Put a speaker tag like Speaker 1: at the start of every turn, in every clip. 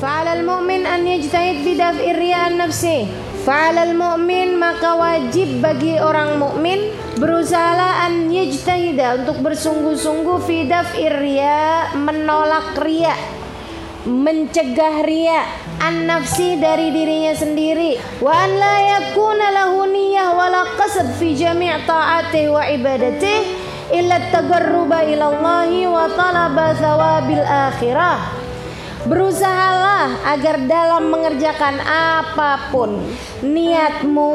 Speaker 1: Fa'alal mu'min an yajtahid bidaf'ir riya an nafsi. Fa'alal mu'min maka wajib bagi orang mukmin berusaha an yajtahida untuk bersungguh-sungguh fi riya menolak riya mencegah ria an nafsi dari dirinya sendiri wa an la yakuna lahu niyyah wala qasad fi jami' ta'atihi wa ibadatihi illa tagarruba ila Allah wa talaba thawabil akhirah Berusahalah agar dalam mengerjakan apa pun niatmu,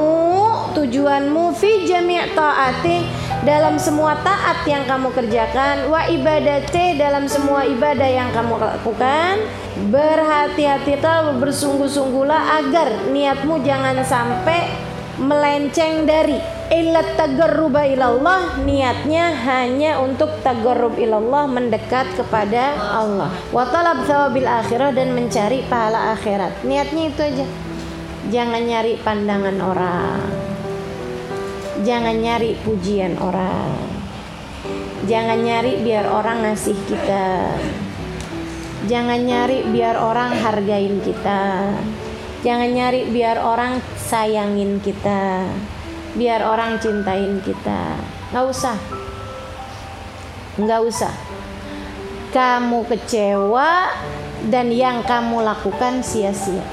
Speaker 1: tujuanmu fi jami' taati dalam semua taat yang kamu kerjakan wa ibadati dalam semua ibadah yang kamu lakukan berhati-hatilah bersungguh-sungguhlah agar niatmu jangan sampai melenceng dari ilat tagarruba ilallah niatnya hanya untuk tagarrub ilallah mendekat kepada Allah. Wa talab thawabil akhirah dan mencari pahala akhirat. Niatnya itu aja. Jangan nyari pandangan orang. Jangan nyari pujian orang. Jangan nyari biar orang ngasih kita. Jangan nyari biar orang hargain kita. Jangan nyari biar orang sayangin kita biar orang cintain kita. Nggak usah. Nggak usah. Kamu kecewa dan yang kamu lakukan sia-sia.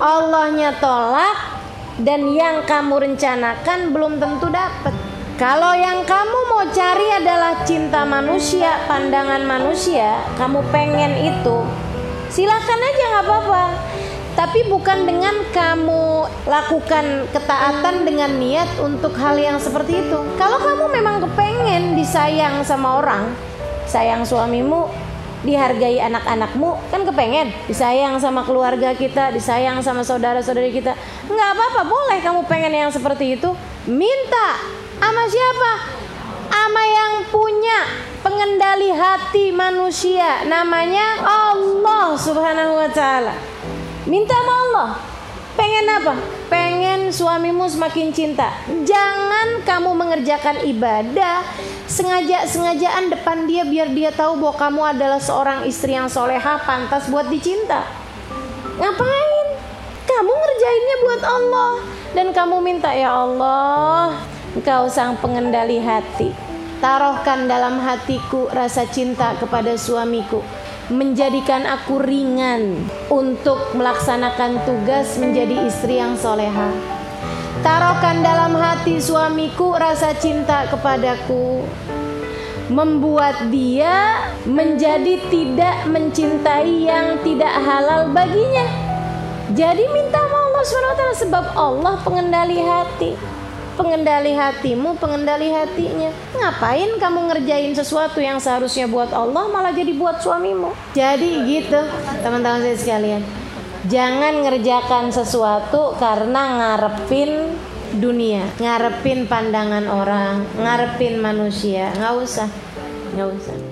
Speaker 1: Allahnya tolak dan yang kamu rencanakan belum tentu dapat kalau yang kamu mau cari adalah cinta manusia, pandangan manusia, kamu pengen itu, silakan aja nggak apa-apa tapi bukan dengan kamu lakukan ketaatan dengan niat untuk hal yang seperti itu. Kalau kamu memang kepengen disayang sama orang, sayang suamimu, dihargai anak-anakmu, kan kepengen disayang sama keluarga kita, disayang sama saudara-saudari kita. Nggak apa-apa, boleh kamu pengen yang seperti itu. Minta sama siapa? Sama yang punya pengendali hati manusia, namanya Allah Subhanahu wa taala. Minta sama Allah. Pengen apa? Pengen suamimu semakin cinta. Jangan kamu mengerjakan ibadah sengaja-sengajaan depan dia biar dia tahu bahwa kamu adalah seorang istri yang soleha pantas buat dicinta. Ngapain? Kamu ngerjainnya buat Allah dan kamu minta ya Allah, Engkau sang pengendali hati. Taruhkan dalam hatiku rasa cinta kepada suamiku menjadikan aku ringan untuk melaksanakan tugas menjadi istri yang soleha. Taruhkan dalam hati suamiku rasa cinta kepadaku, membuat dia menjadi tidak mencintai yang tidak halal baginya. Jadi minta sama Allah SWT sebab Allah pengendali hati pengendali hatimu, pengendali hatinya. Ngapain kamu ngerjain sesuatu yang seharusnya buat Allah malah jadi buat suamimu? Jadi gitu, teman-teman saya sekalian. Jangan ngerjakan sesuatu karena ngarepin dunia, ngarepin pandangan orang, ngarepin manusia. Nggak usah, nggak usah.